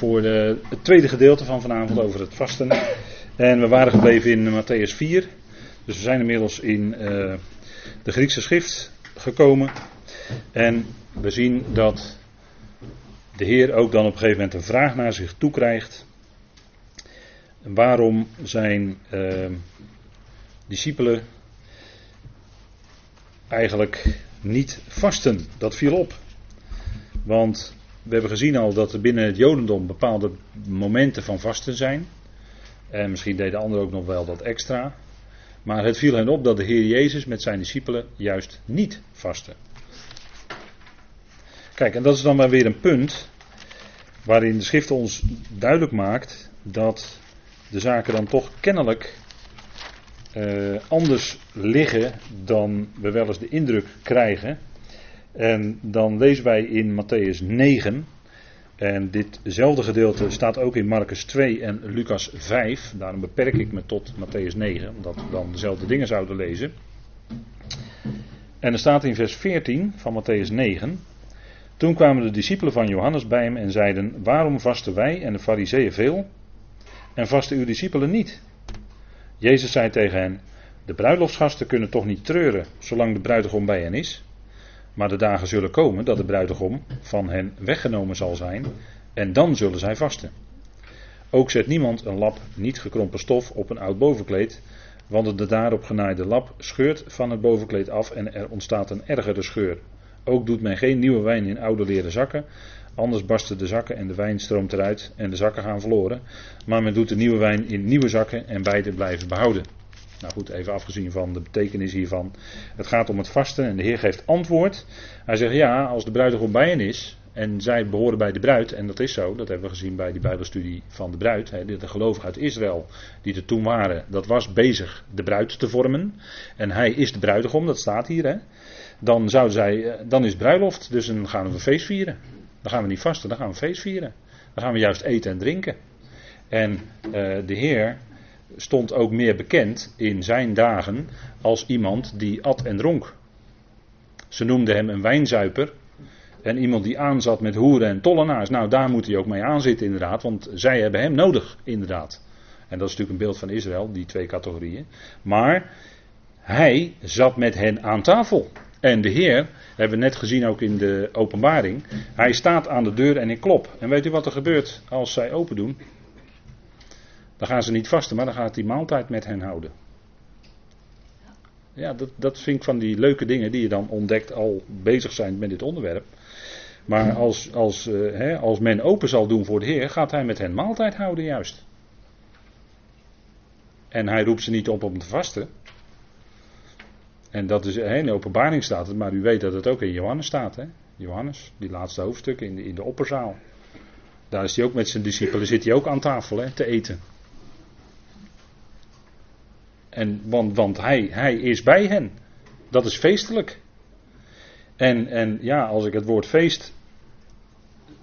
voor de, het tweede gedeelte van vanavond over het vasten. En we waren gebleven in Matthäus 4. Dus we zijn inmiddels in uh, de Griekse schrift gekomen. En we zien dat de Heer ook dan op een gegeven moment een vraag naar zich toe krijgt. Waarom zijn uh, discipelen eigenlijk niet vasten? Dat viel op. Want we hebben gezien al dat er binnen het Jodendom bepaalde momenten van vasten zijn. En misschien deden anderen ook nog wel dat extra. Maar het viel hen op dat de Heer Jezus met zijn discipelen juist niet vastte. Kijk, en dat is dan maar weer een punt waarin de schrift ons duidelijk maakt dat de zaken dan toch kennelijk uh, anders liggen dan we wel eens de indruk krijgen. En dan lezen wij in Matthäus 9. En ditzelfde gedeelte staat ook in Marcus 2 en Lucas 5. Daarom beperk ik me tot Matthäus 9, omdat we dan dezelfde dingen zouden lezen. En er staat in vers 14 van Matthäus 9. Toen kwamen de discipelen van Johannes bij hem en zeiden: Waarom vasten wij en de Fariseeën veel en vasten uw discipelen niet? Jezus zei tegen hen: De bruiloftsgasten kunnen toch niet treuren zolang de bruidegom bij hen is? Maar de dagen zullen komen dat de bruidegom van hen weggenomen zal zijn en dan zullen zij vasten. Ook zet niemand een lap niet gekrompen stof op een oud bovenkleed, want de daarop genaaide lap scheurt van het bovenkleed af en er ontstaat een ergere scheur. Ook doet men geen nieuwe wijn in oude leren zakken, anders barsten de zakken en de wijn stroomt eruit en de zakken gaan verloren. Maar men doet de nieuwe wijn in nieuwe zakken en beide blijven behouden. Nou goed, even afgezien van de betekenis hiervan. Het gaat om het vasten en de Heer geeft antwoord. Hij zegt ja, als de bruidegom bij hen is en zij behoren bij de bruid, en dat is zo, dat hebben we gezien bij die Bijbelstudie van de bruid. Hè, de gelovigen uit Israël die er toen waren, dat was bezig de bruid te vormen. En hij is de bruidegom, dat staat hier. Hè. Dan, zouden zij, eh, dan is bruiloft, dus dan gaan we een feest vieren. Dan gaan we niet vasten, dan gaan we een feest vieren. Dan gaan we juist eten en drinken. En uh, de Heer stond ook meer bekend in zijn dagen als iemand die at en dronk. Ze noemden hem een wijnzuiper en iemand die aanzat met hoeren en tollenaars. Nou, daar moet hij ook mee aanzitten inderdaad, want zij hebben hem nodig inderdaad. En dat is natuurlijk een beeld van Israël, die twee categorieën. Maar hij zat met hen aan tafel. En de Heer, hebben we net gezien ook in de openbaring, hij staat aan de deur en ik klop. En weet u wat er gebeurt als zij open doen? Dan gaan ze niet vasten, maar dan gaat hij maaltijd met hen houden. Ja, dat, dat vind ik van die leuke dingen die je dan ontdekt al bezig zijn met dit onderwerp. Maar als, als, uh, hè, als men open zal doen voor de Heer, gaat hij met hen maaltijd houden juist. En hij roept ze niet op om te vasten. En dat is, hè, in de openbaring staat het, maar u weet dat het ook in Johannes staat. Hè? Johannes, die laatste hoofdstuk in de, in de opperzaal. Daar is hij ook met zijn discipelen, zit hij ook aan tafel hè, te eten. En, want want hij, hij is bij hen. Dat is feestelijk. En, en ja, als ik het woord feest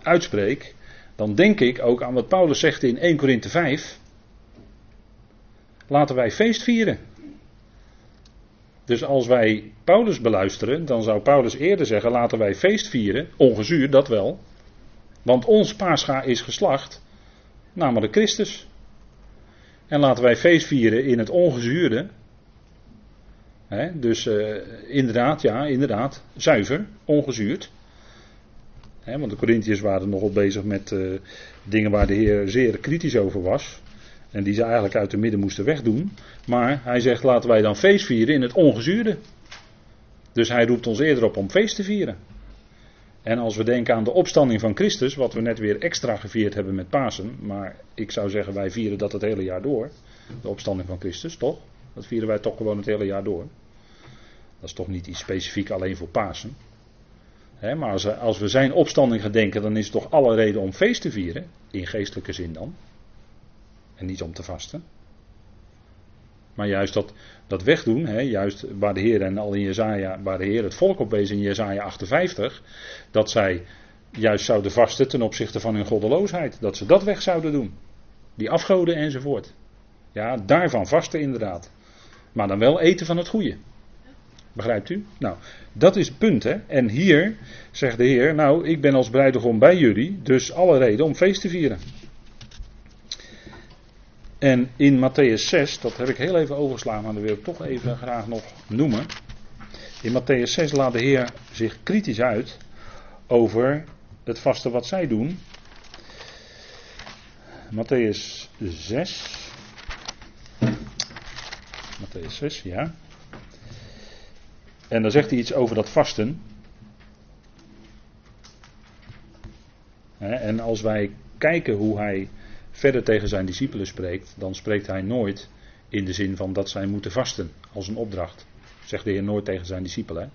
uitspreek, dan denk ik ook aan wat Paulus zegt in 1 Korinthe 5. Laten wij feest vieren. Dus als wij Paulus beluisteren, dan zou Paulus eerder zeggen: laten wij feest vieren, ongezuur dat wel. Want ons paascha is geslacht, namelijk Christus. En laten wij feest vieren in het ongezuurde. dus uh, inderdaad, ja, inderdaad, zuiver, ongezuurd. want de Corinthiërs waren nogal bezig met uh, dingen waar de Heer zeer kritisch over was. En die ze eigenlijk uit de midden moesten wegdoen. Maar hij zegt laten wij dan feest vieren in het ongezuurde. Dus hij roept ons eerder op om feest te vieren. En als we denken aan de opstanding van Christus, wat we net weer extra gevierd hebben met Pasen, maar ik zou zeggen wij vieren dat het hele jaar door. De opstanding van Christus, toch? Dat vieren wij toch gewoon het hele jaar door. Dat is toch niet iets specifiek alleen voor Pasen. maar als, als we zijn opstanding gedenken, dan is het toch alle reden om feest te vieren, in geestelijke zin dan. En niet om te vasten. Maar juist dat, dat wegdoen, hè, juist waar de Heer en al in Jezaja, waar de Heer het volk op wees in Jezaja 58, dat zij juist zouden vasten ten opzichte van hun goddeloosheid. Dat ze dat weg zouden doen. Die afgoden enzovoort. Ja, daarvan vasten inderdaad. Maar dan wel eten van het goede. Begrijpt u? Nou, dat is het punt. Hè? En hier zegt de Heer, nou, ik ben als bruidegom bij jullie, dus alle reden om feest te vieren. En in Matthäus 6, dat heb ik heel even overgeslagen, maar dat wil ik toch even graag nog noemen. In Matthäus 6 laat de Heer zich kritisch uit over het vaste wat zij doen. Matthäus 6. Matthäus 6, ja. En dan zegt hij iets over dat vasten. En als wij kijken hoe hij verder tegen zijn discipelen spreekt, dan spreekt hij nooit in de zin van dat zij moeten vasten als een opdracht. Zegt de Heer nooit tegen zijn discipelen.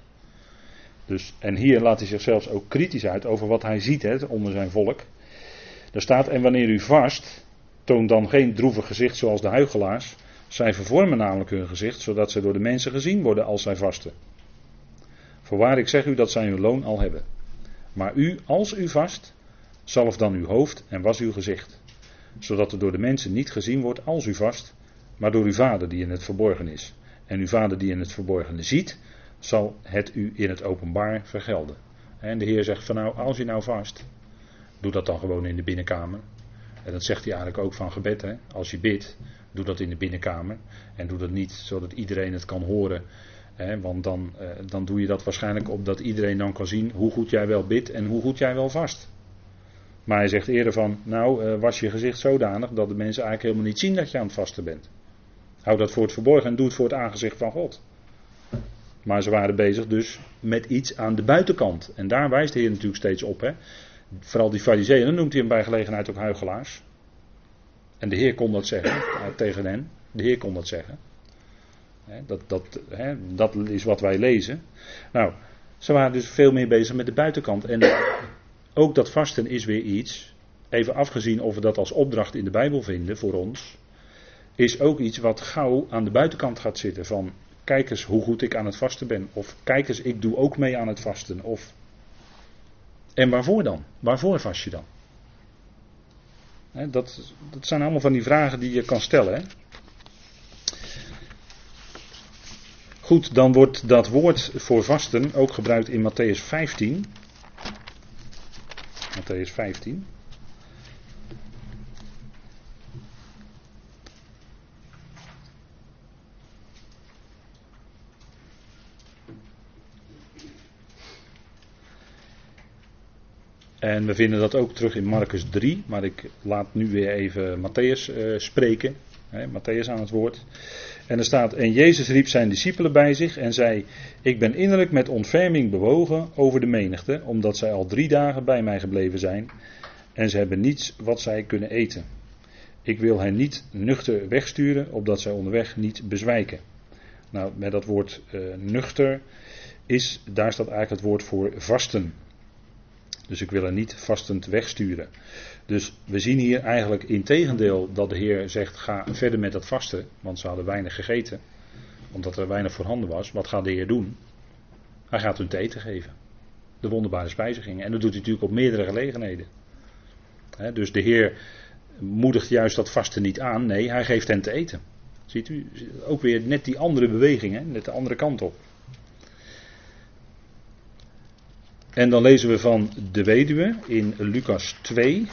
Dus, en hier laat hij zichzelf ook kritisch uit over wat hij ziet hè, onder zijn volk. Er staat, en wanneer u vast, toon dan geen droevig gezicht zoals de huigelaars. Zij vervormen namelijk hun gezicht, zodat ze door de mensen gezien worden als zij vasten. Voorwaar ik zeg u dat zij hun loon al hebben. Maar u, als u vast, zalf dan uw hoofd en was uw gezicht. Zodat er door de mensen niet gezien wordt als u vast, maar door uw vader die in het verborgen is. En uw vader die in het verborgene ziet, zal het u in het openbaar vergelden. En de Heer zegt van nou, als je nou vast, doe dat dan gewoon in de binnenkamer. En dat zegt hij eigenlijk ook van gebed. Hè? Als je bidt, doe dat in de binnenkamer. En doe dat niet zodat iedereen het kan horen. Hè? Want dan, eh, dan doe je dat waarschijnlijk opdat iedereen dan kan zien hoe goed jij wel bidt en hoe goed jij wel vast. Maar hij zegt eerder van, nou uh, was je gezicht zodanig dat de mensen eigenlijk helemaal niet zien dat je aan het vasten bent. Hou dat voor het verborgen en doe het voor het aangezicht van God. Maar ze waren bezig dus met iets aan de buitenkant. En daar wijst de Heer natuurlijk steeds op. Hè. Vooral die fariseeën, noemt hij hem bij gelegenheid ook huigelaars. En de Heer kon dat zeggen eh, tegen hen. De Heer kon dat zeggen. dat, dat, dat is wat wij lezen. Nou, ze waren dus veel meer bezig met de buitenkant. En ook dat vasten is weer iets, even afgezien of we dat als opdracht in de Bijbel vinden voor ons, is ook iets wat gauw aan de buitenkant gaat zitten. Van kijk eens hoe goed ik aan het vasten ben. Of kijk eens, ik doe ook mee aan het vasten. Of... En waarvoor dan? Waarvoor vast je dan? dat, dat zijn allemaal van die vragen die je kan stellen. Goed, dan wordt dat woord voor vasten ook gebruikt in Matthäus 15. Matthäus 15. En we vinden dat ook terug in Marcus 3, maar ik laat nu weer even Matthäus uh, spreken. Hè, Matthäus aan het woord. En er staat: En Jezus riep zijn discipelen bij zich en zei: Ik ben innerlijk met ontferming bewogen over de menigte, omdat zij al drie dagen bij mij gebleven zijn. En ze hebben niets wat zij kunnen eten. Ik wil hen niet nuchter wegsturen, opdat zij onderweg niet bezwijken. Nou, met dat woord uh, nuchter is, daar staat eigenlijk het woord voor vasten. Dus ik wil er niet vastend wegsturen. Dus we zien hier eigenlijk in tegendeel dat de Heer zegt: ga verder met dat vasten, want ze hadden weinig gegeten, omdat er weinig voorhanden was. Wat gaat de Heer doen? Hij gaat hun te eten geven. De wonderbare spijzigingen. En dat doet hij natuurlijk op meerdere gelegenheden. dus de Heer moedigt juist dat vasten niet aan. Nee, hij geeft hen te eten. Ziet u? Ook weer net die andere beweging, net de andere kant op. En dan lezen we van de weduwe in Lucas 2.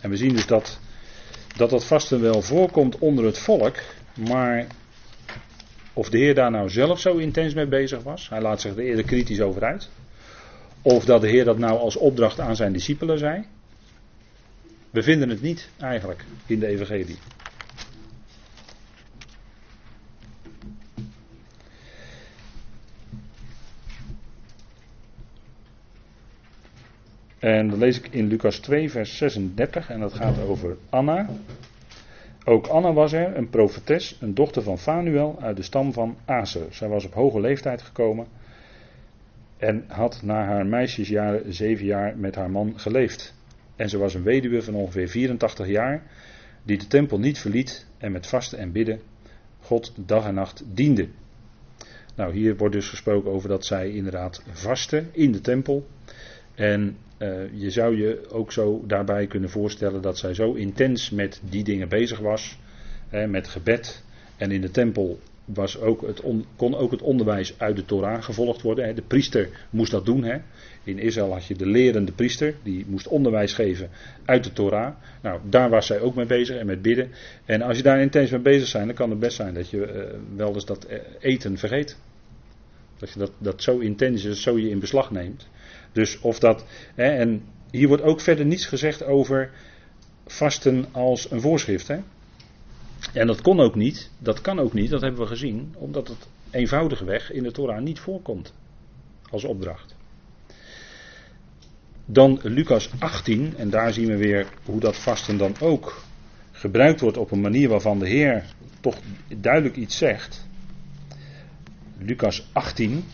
En we zien dus dat dat, dat vasten wel voorkomt onder het volk, maar of de Heer daar nou zelf zo intens mee bezig was, hij laat zich er eerder kritisch over uit. Of dat de Heer dat nou als opdracht aan zijn discipelen zei. We vinden het niet eigenlijk in de Evangelie. En dan lees ik in Lucas 2, vers 36, en dat gaat over Anna. Ook Anna was er, een profetes, een dochter van Fanuel uit de stam van Aser. Zij was op hoge leeftijd gekomen en had na haar meisjesjaren zeven jaar met haar man geleefd. En ze was een weduwe van ongeveer 84 jaar, die de tempel niet verliet en met vasten en bidden God dag en nacht diende. Nou, hier wordt dus gesproken over dat zij inderdaad vasten in de tempel. En uh, je zou je ook zo daarbij kunnen voorstellen dat zij zo intens met die dingen bezig was, hè, met gebed en in de tempel was ook het kon ook het onderwijs uit de Torah gevolgd worden. Hè. De priester moest dat doen. Hè. In Israël had je de lerende priester, die moest onderwijs geven uit de Torah. Nou, daar was zij ook mee bezig en met bidden. En als je daar intens mee bezig bent, dan kan het best zijn dat je uh, wel eens dat eh, eten vergeet. Dat je dat, dat zo intens is, zo je in beslag neemt. Dus of dat. Hè, en hier wordt ook verder niets gezegd over vasten als een voorschrift. Hè. En dat kon ook niet, dat kan ook niet, dat hebben we gezien, omdat het eenvoudigweg in de Torah niet voorkomt als opdracht. Dan Lucas 18, en daar zien we weer hoe dat vasten dan ook gebruikt wordt op een manier waarvan de Heer toch duidelijk iets zegt. Lucas 18.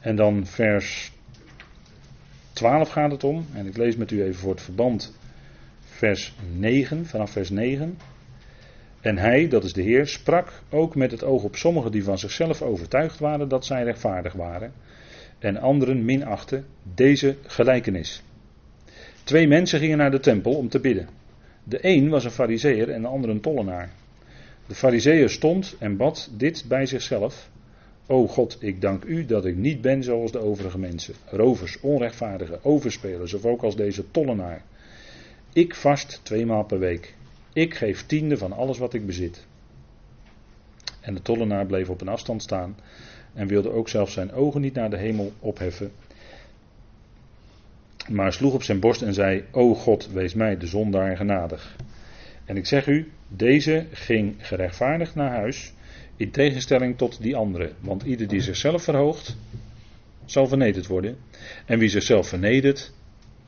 En dan vers 12 gaat het om. En ik lees met u even voor het verband vers 9, vanaf vers 9. En hij, dat is de Heer, sprak ook met het oog op sommigen die van zichzelf overtuigd waren dat zij rechtvaardig waren. En anderen minachten deze gelijkenis. Twee mensen gingen naar de tempel om te bidden. De een was een fariseer en de ander een tollenaar. De fariseer stond en bad dit bij zichzelf. O God, ik dank u dat ik niet ben zoals de overige mensen, rovers, onrechtvaardigen, overspelers of ook als deze tollenaar. Ik vast tweemaal per week. Ik geef tiende van alles wat ik bezit. En de tollenaar bleef op een afstand staan en wilde ook zelfs zijn ogen niet naar de hemel opheffen, maar sloeg op zijn borst en zei: O God, wees mij de zondaar genadig. En ik zeg u, deze ging gerechtvaardigd naar huis, in tegenstelling tot die andere. Want ieder die zichzelf verhoogt, zal vernederd worden. En wie zichzelf vernedert,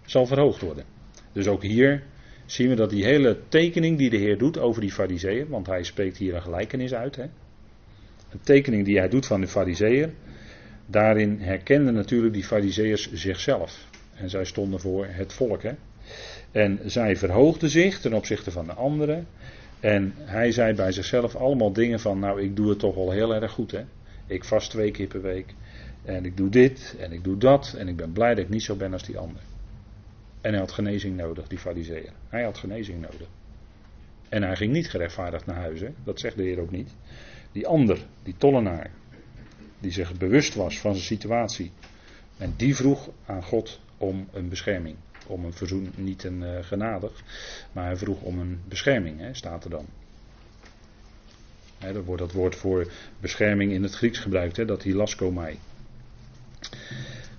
zal verhoogd worden. Dus ook hier zien we dat die hele tekening die de Heer doet over die fariseeën, want hij spreekt hier een gelijkenis uit. Hè? Een tekening die hij doet van de fariseeën, daarin herkenden natuurlijk die fariseeërs zichzelf. En zij stonden voor het volk. Hè? En zij verhoogden zich ten opzichte van de anderen. En hij zei bij zichzelf allemaal dingen van, nou ik doe het toch wel heel erg goed. Hè? Ik vast twee keer per week. En ik doe dit en ik doe dat. En ik ben blij dat ik niet zo ben als die ander. En hij had genezing nodig, die fariseeën. Hij had genezing nodig. En hij ging niet gerechtvaardigd naar huis. Hè? Dat zegt de Heer ook niet. Die ander, die tollenaar, die zich bewust was van zijn situatie. En die vroeg aan God om een bescherming. Om een verzoen, niet een uh, genadig, maar hij vroeg om een bescherming, hè, staat er dan. Hè, wordt dat woord voor bescherming in het Grieks gebruikt, hè, dat hilaskomai.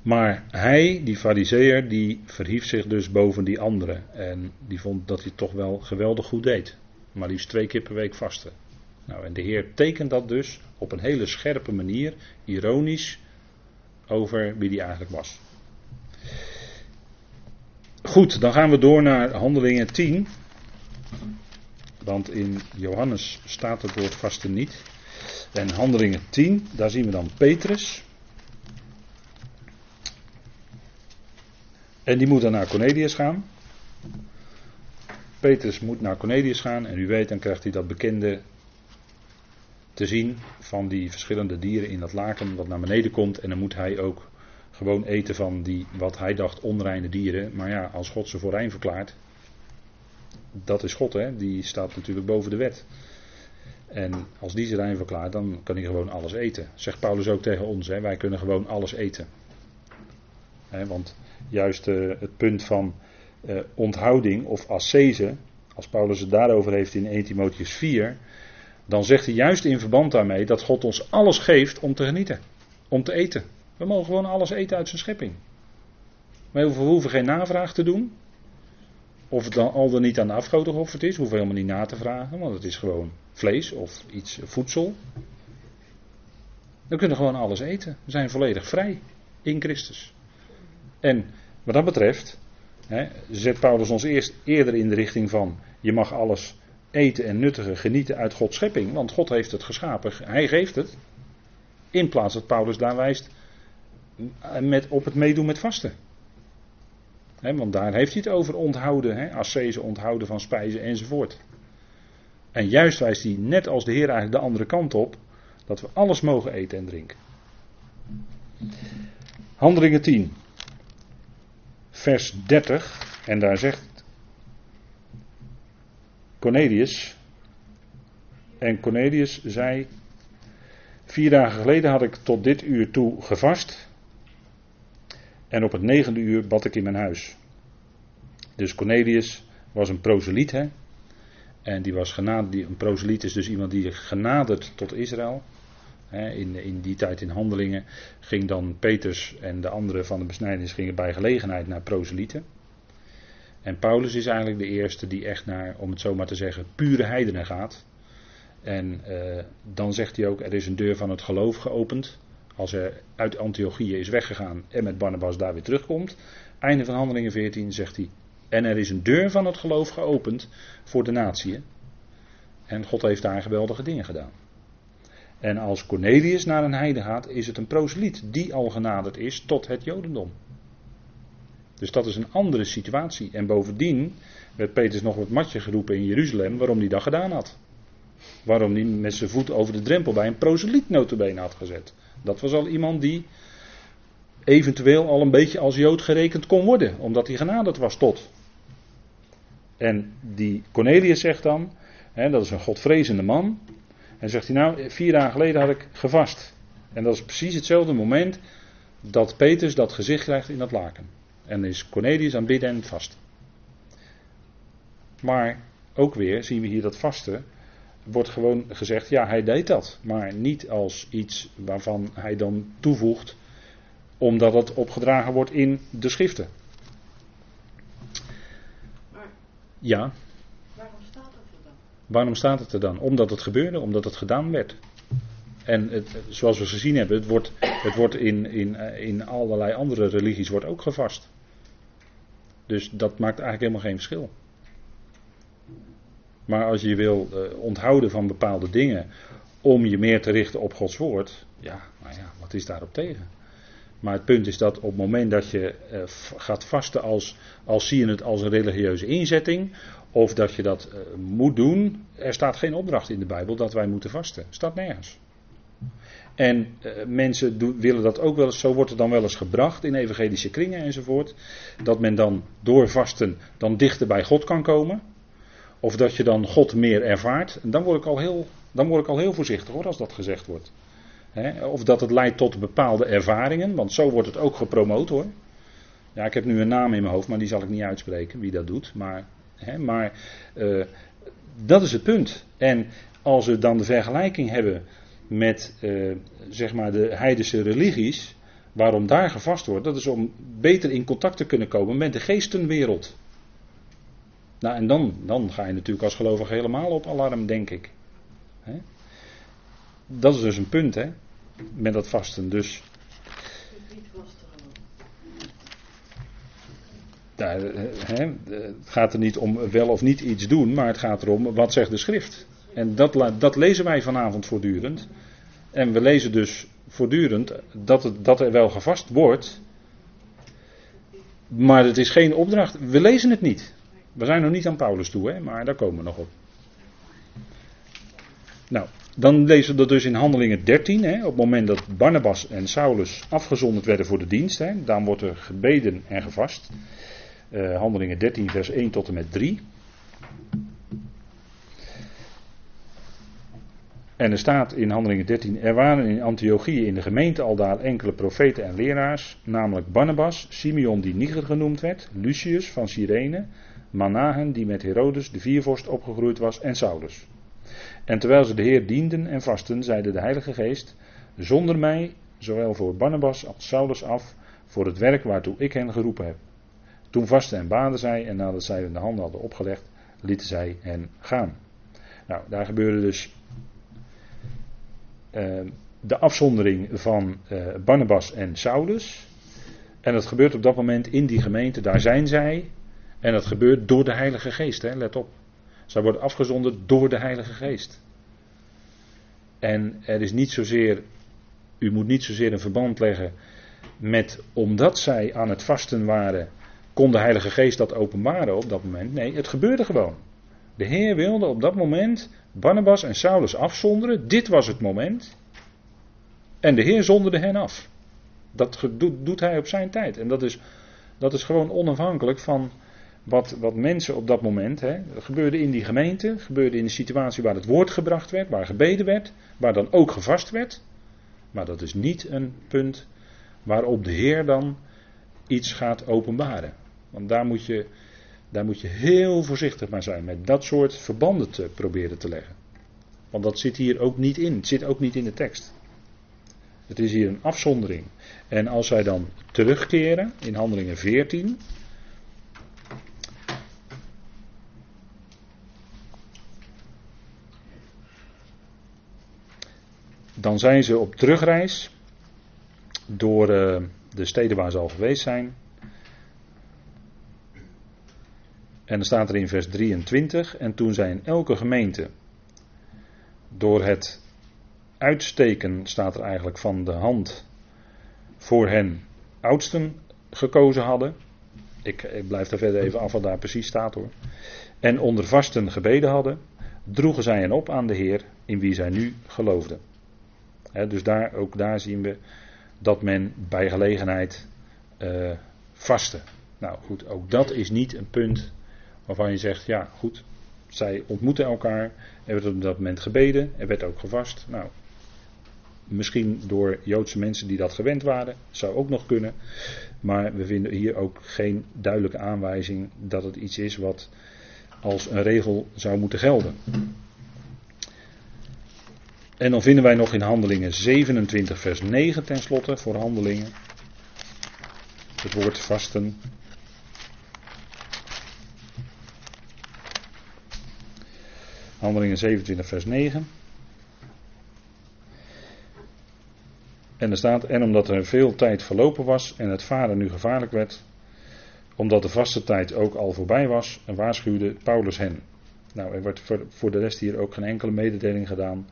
Maar hij, die fariseer, die verhief zich dus boven die anderen. En die vond dat hij toch wel geweldig goed deed. Maar liefst twee keer per week vasten. Nou, en de Heer tekent dat dus op een hele scherpe manier, ironisch, over wie die eigenlijk was. Goed, dan gaan we door naar Handelingen 10. Want in Johannes staat het woord vasten niet. En Handelingen 10, daar zien we dan Petrus. En die moet dan naar Cornelius gaan. Petrus moet naar Cornelius gaan en u weet, dan krijgt hij dat bekende te zien van die verschillende dieren in dat laken wat naar beneden komt. En dan moet hij ook gewoon eten van die, wat hij dacht, onreine dieren. Maar ja, als God ze voor rein verklaart, dat is God, hè? die staat natuurlijk boven de wet. En als die ze rein verklaart, dan kan hij gewoon alles eten. Zegt Paulus ook tegen ons, hè? wij kunnen gewoon alles eten. Hè, want juist uh, het punt van uh, onthouding of ascese, als Paulus het daarover heeft in 1 Timotheus 4, dan zegt hij juist in verband daarmee dat God ons alles geeft om te genieten, om te eten. We mogen gewoon alles eten uit zijn schepping. We hoeven geen navraag te doen. Of het dan al dan niet aan de afgoden geofferd is, hoeven we helemaal niet na te vragen, want het is gewoon vlees of iets voedsel. We kunnen gewoon alles eten. We zijn volledig vrij in Christus. En wat dat betreft, hè, zet Paulus ons eerst eerder in de richting van je mag alles eten en nuttigen, genieten uit Gods schepping, want God heeft het geschapen, Hij geeft het. In plaats dat Paulus daar wijst met, op het meedoen met vasten. want daar heeft hij het over onthouden, he, ascese onthouden van spijzen enzovoort. En juist wijst hij net als de Heer eigenlijk de andere kant op, dat we alles mogen eten en drinken. Handelingen 10. vers 30. En daar zegt Cornelius. En Cornelius zei: Vier dagen geleden had ik tot dit uur toe gevast. En op het negende uur bad ik in mijn huis. Dus Cornelius was een proseliet, hè? En die was genaderd, een proseliet is dus iemand die genaderd tot Israël. In, in die tijd in handelingen ging dan Peters en de anderen van de besnijdenis gingen bij gelegenheid naar proselieten. En Paulus is eigenlijk de eerste die echt naar, om het zo maar te zeggen, pure heidenen gaat. En uh, dan zegt hij ook, er is een deur van het geloof geopend. Als er uit Antiochië is weggegaan en met Barnabas daar weer terugkomt. Einde van handelingen 14 zegt hij, en er is een deur van het geloof geopend voor de natie. En God heeft daar geweldige dingen gedaan. En als Cornelius naar een heide gaat, is het een proseliet die al genaderd is tot het Jodendom. Dus dat is een andere situatie. En bovendien werd Petrus nog wat matje geroepen in Jeruzalem waarom hij dat gedaan had. Waarom hij met zijn voet over de drempel bij een proseliet notabene had gezet. Dat was al iemand die eventueel al een beetje als Jood gerekend kon worden, omdat hij genaderd was tot. En die Cornelius zegt dan, hè, dat is een godvrezende man, en zegt hij nou, vier dagen geleden had ik gevast. En dat is precies hetzelfde moment dat Petrus dat gezicht krijgt in dat laken. En is Cornelius aan bidden en vasten. Maar ook weer zien we hier dat vasten. Wordt gewoon gezegd, ja, hij deed dat. Maar niet als iets waarvan hij dan toevoegt, omdat het opgedragen wordt in de schriften. Ja. Waarom staat het er dan? Omdat het gebeurde, omdat het gedaan werd. En het, zoals we gezien hebben, het wordt, het wordt in, in, in allerlei andere religies wordt ook gevast. Dus dat maakt eigenlijk helemaal geen verschil. Maar als je wil uh, onthouden van bepaalde dingen om je meer te richten op Gods woord, ja, nou ja, wat is daarop tegen? Maar het punt is dat op het moment dat je uh, gaat vasten als, als zie je het als een religieuze inzetting, of dat je dat uh, moet doen. Er staat geen opdracht in de Bijbel dat wij moeten vasten. Staat nergens. En mensen willen dat ook wel eens, zo wordt het dan wel eens gebracht in evangelische kringen enzovoort. Dat men dan door vasten dan dichter bij God kan komen. Of dat je dan God meer ervaart. Dan word ik al heel, dan word ik al heel voorzichtig hoor als dat gezegd wordt. Of dat het leidt tot bepaalde ervaringen, want zo wordt het ook gepromoot hoor. Ja, ik heb nu een naam in mijn hoofd, maar die zal ik niet uitspreken wie dat doet. Maar maar uh, dat is het punt. En als we dan de vergelijking hebben met uh, zeg maar de heidense religies, waarom daar gevast wordt, dat is om beter in contact te kunnen komen met de geestenwereld. Nou, en dan, dan ga je natuurlijk als gelovige helemaal op alarm, denk ik. Dat is dus een punt, hè, met dat vasten. Dus Daar, het gaat er niet om wel of niet iets doen, maar het gaat erom wat zegt de schrift. En dat, dat lezen wij vanavond voortdurend. En we lezen dus voortdurend dat, het, dat er wel gevast wordt. Maar het is geen opdracht. We lezen het niet. We zijn nog niet aan Paulus toe, hè, maar daar komen we nog op. Nou, dan lezen we dat dus in Handelingen 13. Hè, op het moment dat Barnabas en Saulus afgezonderd werden voor de dienst. Hè, dan wordt er gebeden en gevast. Uh, handelingen 13, vers 1 tot en met 3. En er staat in Handelingen 13: Er waren in Antiochië in de gemeente al daar enkele profeten en leraars, namelijk Barnabas, Simeon die Niger genoemd werd, Lucius van Cyrene, Manahen die met Herodes de viervorst opgegroeid was en Saulus. En terwijl ze de Heer dienden en vasten, zeide de Heilige Geest: Zonder mij, zowel voor Barnabas als Saulus af, voor het werk waartoe ik hen geroepen heb. Toen vasten en baden zij en nadat zij hun de handen hadden opgelegd, lieten zij hen gaan. Nou, daar gebeurde dus uh, de afzondering van uh, Barnabas en Saulus. En dat gebeurt op dat moment in die gemeente, daar zijn zij. En dat gebeurt door de Heilige Geest, hè, let op. Zij worden afgezonderd door de Heilige Geest. En er is niet zozeer, u moet niet zozeer een verband leggen met omdat zij aan het vasten waren kon de Heilige Geest dat openbaren op dat moment? Nee, het gebeurde gewoon. De Heer wilde op dat moment Barnabas en Saulus afzonderen. Dit was het moment. En de Heer zonderde hen af. Dat doet hij op zijn tijd. En dat is Dat is gewoon onafhankelijk van wat, wat mensen op dat moment. Hè, gebeurde in die gemeente, gebeurde in de situatie waar het woord gebracht werd, waar gebeden werd, waar dan ook gevast werd. Maar dat is niet een punt waarop de Heer dan iets gaat openbaren. Want daar moet je, daar moet je heel voorzichtig mee zijn met dat soort verbanden te proberen te leggen. Want dat zit hier ook niet in. Het zit ook niet in de tekst. Het is hier een afzondering. En als zij dan terugkeren in Handelingen 14. Dan zijn ze op terugreis door uh, de steden waar ze al geweest zijn. En dan staat er in vers 23: En toen zij in elke gemeente door het uitsteken, staat er eigenlijk van de hand, voor hen oudsten gekozen hadden. Ik, ik blijf daar verder even af wat daar precies staat hoor. En onder vasten gebeden hadden, droegen zij hen op aan de Heer, in wie zij nu geloofden. Dus daar, ook daar zien we dat men bij gelegenheid uh, vaste. Nou goed, ook dat is niet een punt waarvan je zegt, ja goed, zij ontmoeten elkaar, er werd op dat moment gebeden, er werd ook gevast. Nou, misschien door Joodse mensen die dat gewend waren, zou ook nog kunnen. Maar we vinden hier ook geen duidelijke aanwijzing dat het iets is wat als een regel zou moeten gelden. En dan vinden wij nog in Handelingen 27, vers 9 tenslotte voor Handelingen. Het woord vasten. Handelingen 27, vers 9. En er staat, en omdat er veel tijd verlopen was en het varen nu gevaarlijk werd, omdat de vaste tijd ook al voorbij was, waarschuwde Paulus hen. Nou, er wordt voor de rest hier ook geen enkele mededeling gedaan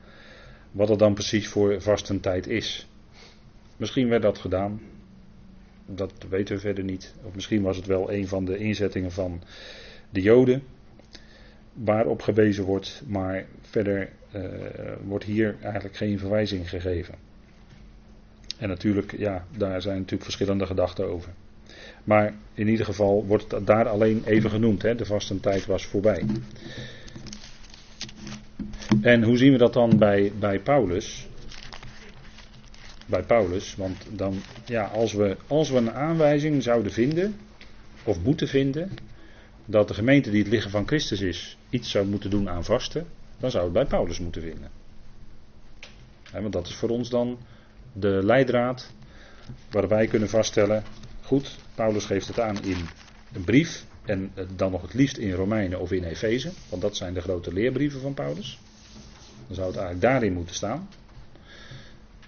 wat er dan precies voor vastentijd is. Misschien werd dat gedaan, dat weten we verder niet. Of misschien was het wel een van de inzettingen van de Joden, waarop gewezen wordt, maar verder uh, wordt hier eigenlijk geen verwijzing gegeven. En natuurlijk, ja, daar zijn natuurlijk verschillende gedachten over. Maar in ieder geval wordt het daar alleen even genoemd. Hè? De vastentijd was voorbij. En hoe zien we dat dan bij, bij Paulus? Bij Paulus, want dan, ja, als we, als we een aanwijzing zouden vinden, of moeten vinden, dat de gemeente die het liggen van Christus is, iets zou moeten doen aan vasten, dan zou het bij Paulus moeten vinden. want dat is voor ons dan de leidraad waar wij kunnen vaststellen, goed, Paulus geeft het aan in een brief en dan nog het liefst in Romeinen of in Efeze, want dat zijn de grote leerbrieven van Paulus. Dan zou het eigenlijk daarin moeten staan.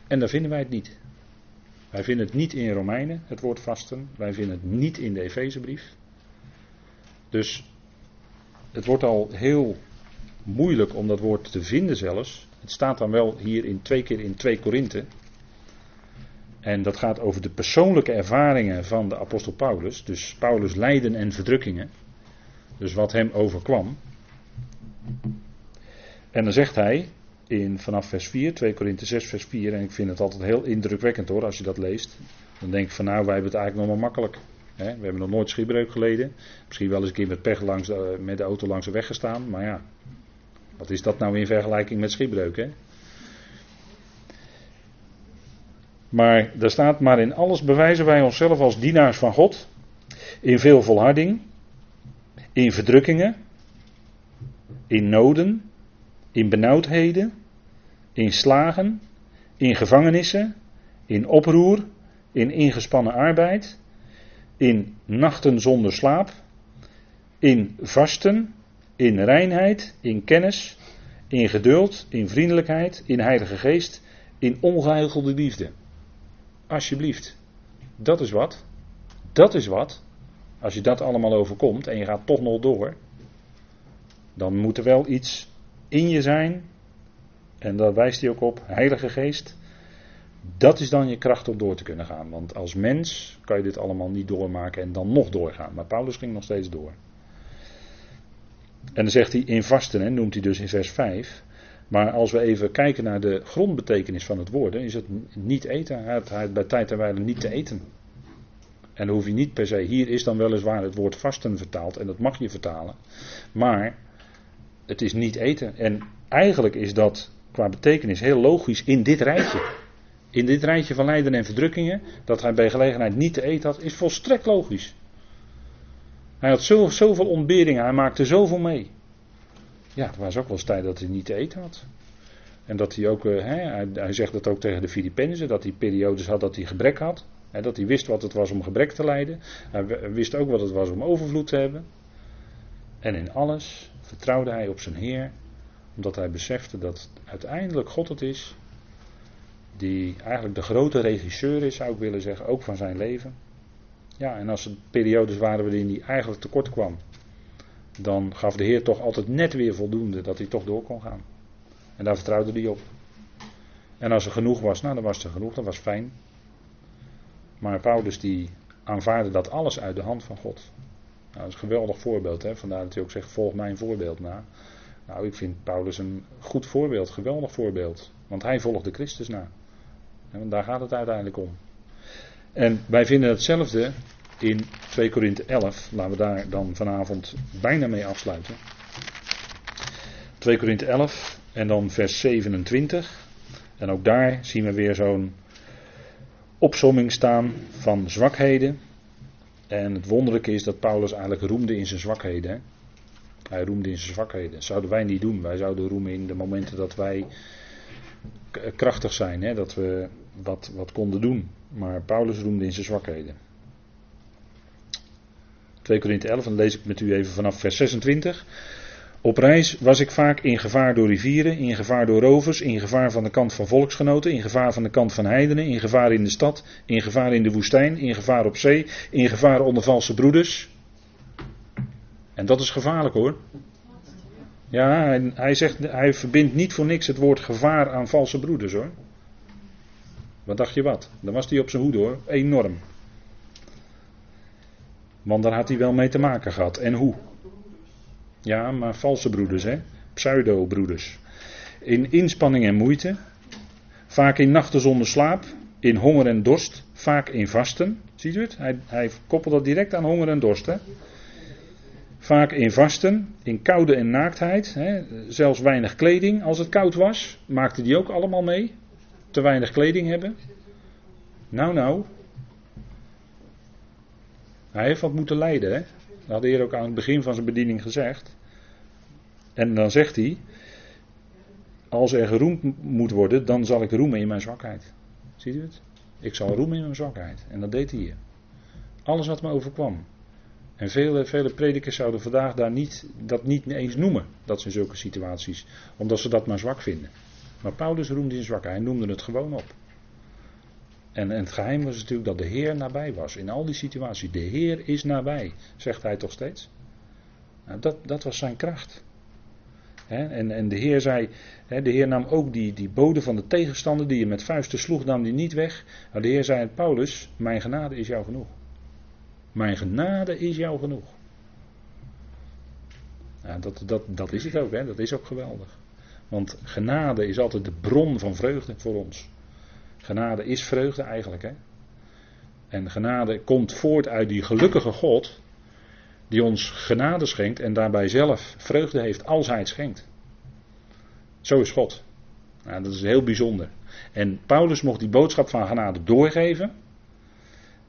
En daar vinden wij het niet. Wij vinden het niet in Romeinen, het woord vasten. Wij vinden het niet in de Efezebrief. Dus het wordt al heel moeilijk om dat woord te vinden zelfs. Het staat dan wel hier in twee keer in 2 Korinthe. En dat gaat over de persoonlijke ervaringen van de apostel Paulus. Dus Paulus' lijden en verdrukkingen. Dus wat hem overkwam. En dan zegt hij in, vanaf vers 4, 2 Korinthe 6 vers 4, en ik vind het altijd heel indrukwekkend hoor als je dat leest. Dan denk ik van nou, wij hebben het eigenlijk nog maar makkelijk. we hebben nog nooit schipbreuk geleden. Misschien wel eens een keer met pech langs met de auto langs de weg gestaan. Maar ja, wat is dat nou in vergelijking met schipbreuk? Hè? Maar daar staat, maar in alles bewijzen wij onszelf als dienaars van God. In veel volharding. In verdrukkingen. In noden in benauwdheden, in slagen, in gevangenissen, in oproer, in ingespannen arbeid, in nachten zonder slaap, in vasten, in reinheid, in kennis, in geduld, in vriendelijkheid, in heilige geest, in ongeheigelde liefde. Alsjeblieft, dat is wat. Dat is wat. Als je dat allemaal overkomt en je gaat toch nog door, dan moet er wel iets in je zijn, en daar wijst hij ook op, Heilige Geest, dat is dan je kracht om door te kunnen gaan. Want als mens kan je dit allemaal niet doormaken en dan nog doorgaan. Maar Paulus ging nog steeds door. En dan zegt hij in vasten, hè, noemt hij dus in vers 5. Maar als we even kijken naar de grondbetekenis van het woord, is het niet eten. Hij had bij tijd en wijle niet te eten. En dan hoef je niet per se, hier is dan weliswaar het woord vasten vertaald en dat mag je vertalen. Maar het is niet eten. En eigenlijk is dat qua betekenis heel logisch in dit rijtje. In dit rijtje van lijden en verdrukkingen, dat hij bij gelegenheid niet te eten had, is volstrekt logisch. Hij had zoveel, zoveel ontberingen, hij maakte zoveel mee. Ja, het was ook wel eens tijd dat hij niet te eten had. En dat hij ook, eh, hij, hij, zegt dat ook tegen de Filippenzen, dat hij periodes had dat hij gebrek had. Hè, dat hij wist wat het was om gebrek te lijden. Hij wist ook wat het was om overvloed te hebben. En in alles vertrouwde hij op zijn Heer, omdat hij besefte dat uiteindelijk God het is, die eigenlijk de grote regisseur is, zou ik willen zeggen, ook van zijn leven. Ja, en als er periodes waren waarin hij eigenlijk tekort kwam, dan gaf de Heer toch altijd net weer voldoende dat hij toch door kon gaan. En daar vertrouwde hij op. En als er genoeg was, nou dan was er genoeg, dat was fijn. Maar Paulus die aanvaarde dat alles uit de hand van God. Nou, dat is een geweldig voorbeeld. Hè? Vandaar dat hij ook zegt, volg mijn voorbeeld na. Nou, ik vind Paulus een goed voorbeeld, geweldig voorbeeld. Want hij volgde Christus na. En daar gaat het uiteindelijk om. En wij vinden hetzelfde in 2 Korinthe 11. Laten we daar dan vanavond bijna mee afsluiten. 2 Korinthe 11 en dan vers 27. En ook daar zien we weer zo'n opsomming staan van zwakheden. En het wonderlijke is dat Paulus eigenlijk roemde in zijn zwakheden. Hij roemde in zijn zwakheden. Dat zouden wij niet doen. Wij zouden roemen in de momenten dat wij krachtig zijn. Hè? Dat we wat, wat konden doen. Maar Paulus roemde in zijn zwakheden. 2 Korinthe 11, dan lees ik met u even vanaf vers 26. Op reis was ik vaak in gevaar door rivieren, in gevaar door rovers, in gevaar van de kant van volksgenoten, in gevaar van de kant van heidenen, in gevaar in de stad, in gevaar in de woestijn, in gevaar op zee, in gevaar onder valse broeders. En dat is gevaarlijk hoor. Ja, hij, zegt, hij verbindt niet voor niks het woord gevaar aan valse broeders hoor. Wat dacht je wat? Dan was hij op zijn hoede hoor, enorm. Want daar had hij wel mee te maken gehad. En hoe? Ja, maar valse broeders, hè? Pseudo-broeders. In inspanning en moeite. Vaak in nachten zonder slaap. In honger en dorst. Vaak in vasten. Ziet u het? Hij, hij koppelt dat direct aan honger en dorst, hè? Vaak in vasten, in koude en naaktheid. Hè? Zelfs weinig kleding als het koud was. Maakte die ook allemaal mee. Te weinig kleding hebben. Nou, nou. Hij heeft wat moeten lijden, hè? Dat had de Heer ook aan het begin van zijn bediening gezegd. En dan zegt hij: Als er geroemd moet worden, dan zal ik roemen in mijn zwakheid. Ziet u het? Ik zal roemen in mijn zwakheid. En dat deed hij hier. Alles wat me overkwam. En vele, vele predikers zouden vandaag daar niet, dat niet eens noemen, dat ze in zulke situaties, omdat ze dat maar zwak vinden. Maar Paulus roemde in zwakheid, hij noemde het gewoon op. En, en, het geheim was natuurlijk dat de Heer nabij was. In al die situaties. De Heer is nabij, zegt hij toch steeds. Nou, dat, dat was zijn kracht. en, en de Heer zei, de Heer nam ook die, die van de tegenstander die je met vuisten sloeg, nam die niet weg. Nou, de Heer zei aan Paulus, mijn genade is jou genoeg. Mijn genade is jou genoeg. dat, dat, dat is het ook, hè? dat is ook geweldig. Want genade is altijd de bron van vreugde voor ons. Genade is vreugde eigenlijk. Hè? En genade komt voort uit die gelukkige God. Die ons genade schenkt en daarbij zelf vreugde heeft als hij het schenkt. Zo is God. Nou, dat is heel bijzonder. En Paulus mocht die boodschap van genade doorgeven.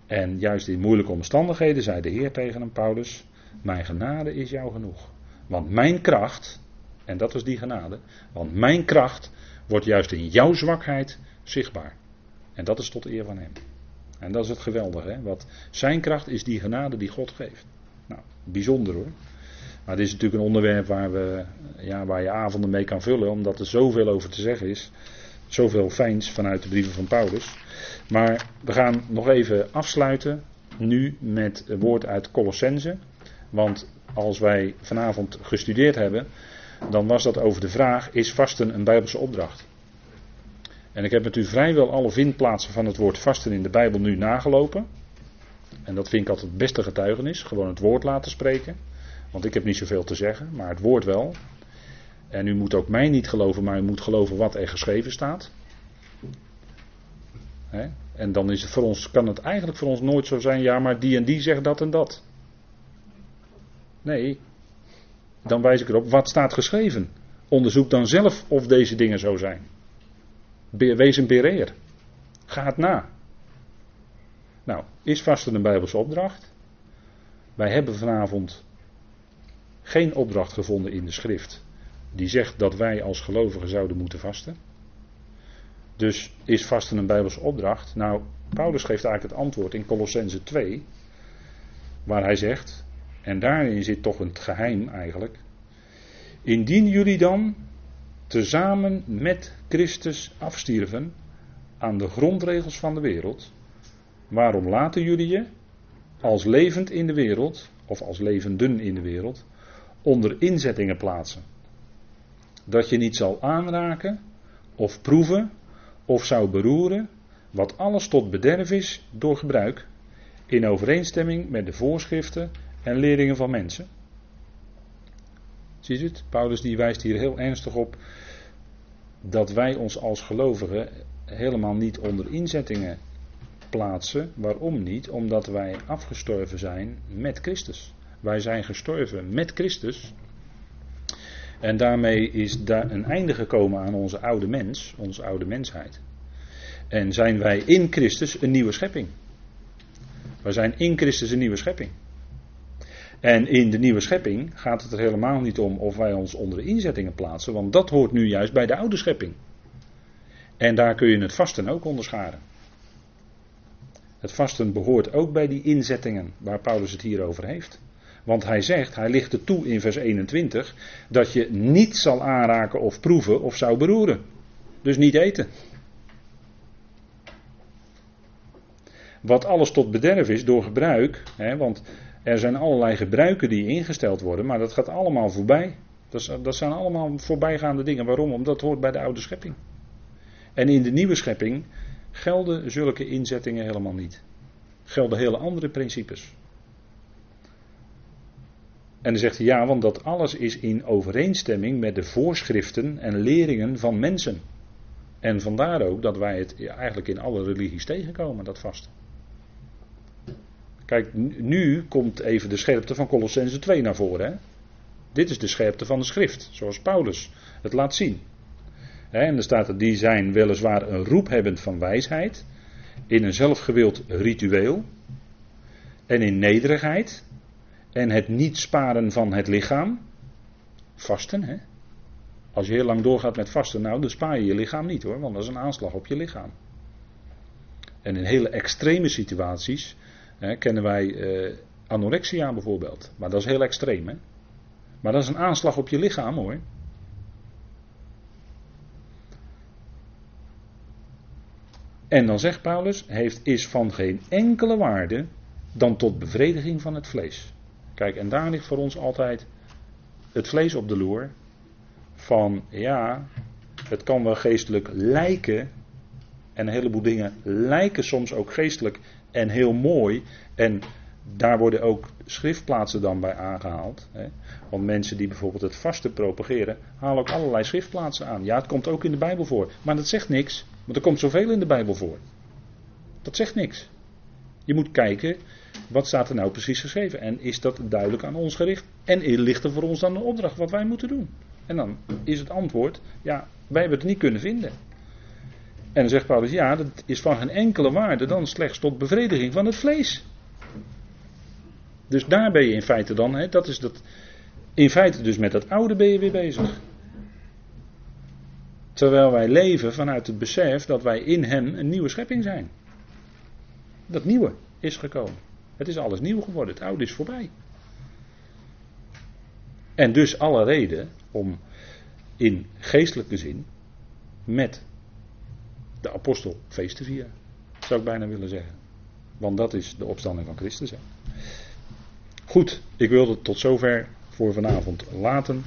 En juist in moeilijke omstandigheden zei de Heer tegen hem, Paulus, mijn genade is jou genoeg. Want mijn kracht, en dat is die genade, want mijn kracht wordt juist in jouw zwakheid zichtbaar. En dat is tot eer van hem. En dat is het geweldige. Hè? Wat zijn kracht is die genade die God geeft. Nou, bijzonder hoor. Maar dit is natuurlijk een onderwerp waar, we, ja, waar je avonden mee kan vullen, omdat er zoveel over te zeggen is. Zoveel fijns vanuit de brieven van Paulus. Maar we gaan nog even afsluiten. Nu met het woord uit Colossense. Want als wij vanavond gestudeerd hebben, dan was dat over de vraag: is vasten een Bijbelse opdracht? En ik heb met u vrijwel alle vindplaatsen van het woord vasten in de Bijbel nu nagelopen. En dat vind ik altijd het beste getuigenis. Gewoon het woord laten spreken. Want ik heb niet zoveel te zeggen, maar het woord wel. En u moet ook mij niet geloven, maar u moet geloven wat er geschreven staat. En dan is het voor ons, kan het eigenlijk voor ons nooit zo zijn, ja, maar die en die zegt dat en dat. Nee, dan wijs ik erop, wat staat geschreven? Onderzoek dan zelf of deze dingen zo zijn. Wees een bereer. Ga het na. Nou, is vasten een Bijbelse opdracht? Wij hebben vanavond geen opdracht gevonden in de schrift die zegt dat wij als gelovigen zouden moeten vasten. Dus is vasten een Bijbelse opdracht? Nou, Paulus geeft eigenlijk het antwoord in Colossense 2, waar hij zegt, en daarin zit toch een geheim eigenlijk. Indien jullie dan tezamen met Christus afstierven aan de grondregels van de wereld, waarom laten jullie je als levend in de wereld, of als levenden in de wereld, onder inzettingen plaatsen? Dat je niet zal aanraken, of proeven, of zou beroeren, wat alles tot bederf is door gebruik, in overeenstemming met de voorschriften en leringen van mensen. Ziet u het? Paulus die wijst hier heel ernstig op dat wij ons als gelovigen helemaal niet onder inzettingen plaatsen. Waarom niet? Omdat wij afgestorven zijn met Christus. Wij zijn gestorven met Christus. En daarmee is daar een einde gekomen aan onze oude mens, onze oude mensheid. En zijn wij in Christus een nieuwe schepping. We zijn in Christus een nieuwe schepping. En in de nieuwe schepping gaat het er helemaal niet om of wij ons onder de inzettingen plaatsen, want dat hoort nu juist bij de oude schepping. En daar kun je het vasten ook onderscharen. Het vasten behoort ook bij die inzettingen waar Paulus het hier over heeft. Want hij zegt, hij ligt er toe in vers 21, dat je niet zal aanraken of proeven of zou beroeren. Dus niet eten. Wat alles tot bederf is door gebruik, hè, want er zijn allerlei gebruiken die ingesteld worden, maar dat gaat allemaal voorbij. Dat, zijn allemaal voorbijgaande dingen. Waarom? Omdat het hoort bij de oude schepping. En in de nieuwe schepping gelden zulke inzettingen helemaal niet. Gelden hele andere principes. En dan zegt hij ja, want dat alles is in overeenstemming met de voorschriften en leringen van mensen. En vandaar ook dat wij het eigenlijk in alle religies tegenkomen, dat vasten. Kijk, nu komt even de scherpte van Colossense 2 naar voren. Hè? Dit is de scherpte van de schrift, zoals Paulus het laat zien. En er staat er, die zijn weliswaar een roephebbend van wijsheid, in een zelfgewild ritueel en in nederigheid en het niet sparen van het lichaam. Vasten, hè? Als je heel lang doorgaat met vasten, nou, dan spaar je je lichaam niet hoor, want dat is een aanslag op je lichaam. En in hele extreme situaties kennen wij eh, anorexia bijvoorbeeld. Maar dat is heel extreem, hè? Maar dat is een aanslag op je lichaam hoor. En dan zegt Paulus, heeft, is van geen enkele waarde dan tot bevrediging van het vlees. Kijk, en daar ligt voor ons altijd het vlees op de loer. Van ja, het kan wel geestelijk lijken. En een heleboel dingen lijken soms ook geestelijk en heel mooi. En daar worden ook schriftplaatsen dan bij aangehaald. Hè. Want mensen die bijvoorbeeld het vaste propageren, halen ook allerlei schriftplaatsen aan. Ja, het komt ook in de Bijbel voor. Maar dat zegt niks. Want er komt zoveel in de Bijbel voor. Dat zegt niks. Je moet kijken wat staat er nou precies geschreven? En is dat duidelijk aan ons gericht? En ligt er voor ons dan een opdracht wat wij moeten doen? En dan is het antwoord, ja, wij hebben het niet kunnen vinden. En dan zegt Paulus, ja, dat is van geen enkele waarde dan slechts tot bevrediging van het vlees. Dus daar ben je in feite dan, hè, dat is dat, in feite dus met dat oude ben je weer bezig. Terwijl wij leven vanuit het besef dat wij in hem een nieuwe schepping zijn. Dat nieuwe is gekomen. Het is alles nieuw geworden. Het oude is voorbij. En dus alle reden om in geestelijke zin met de apostel feest te vieren. Zou ik bijna willen zeggen. Want dat is de opstanding van Christus. Goed, ik wilde het tot zover voor vanavond laten.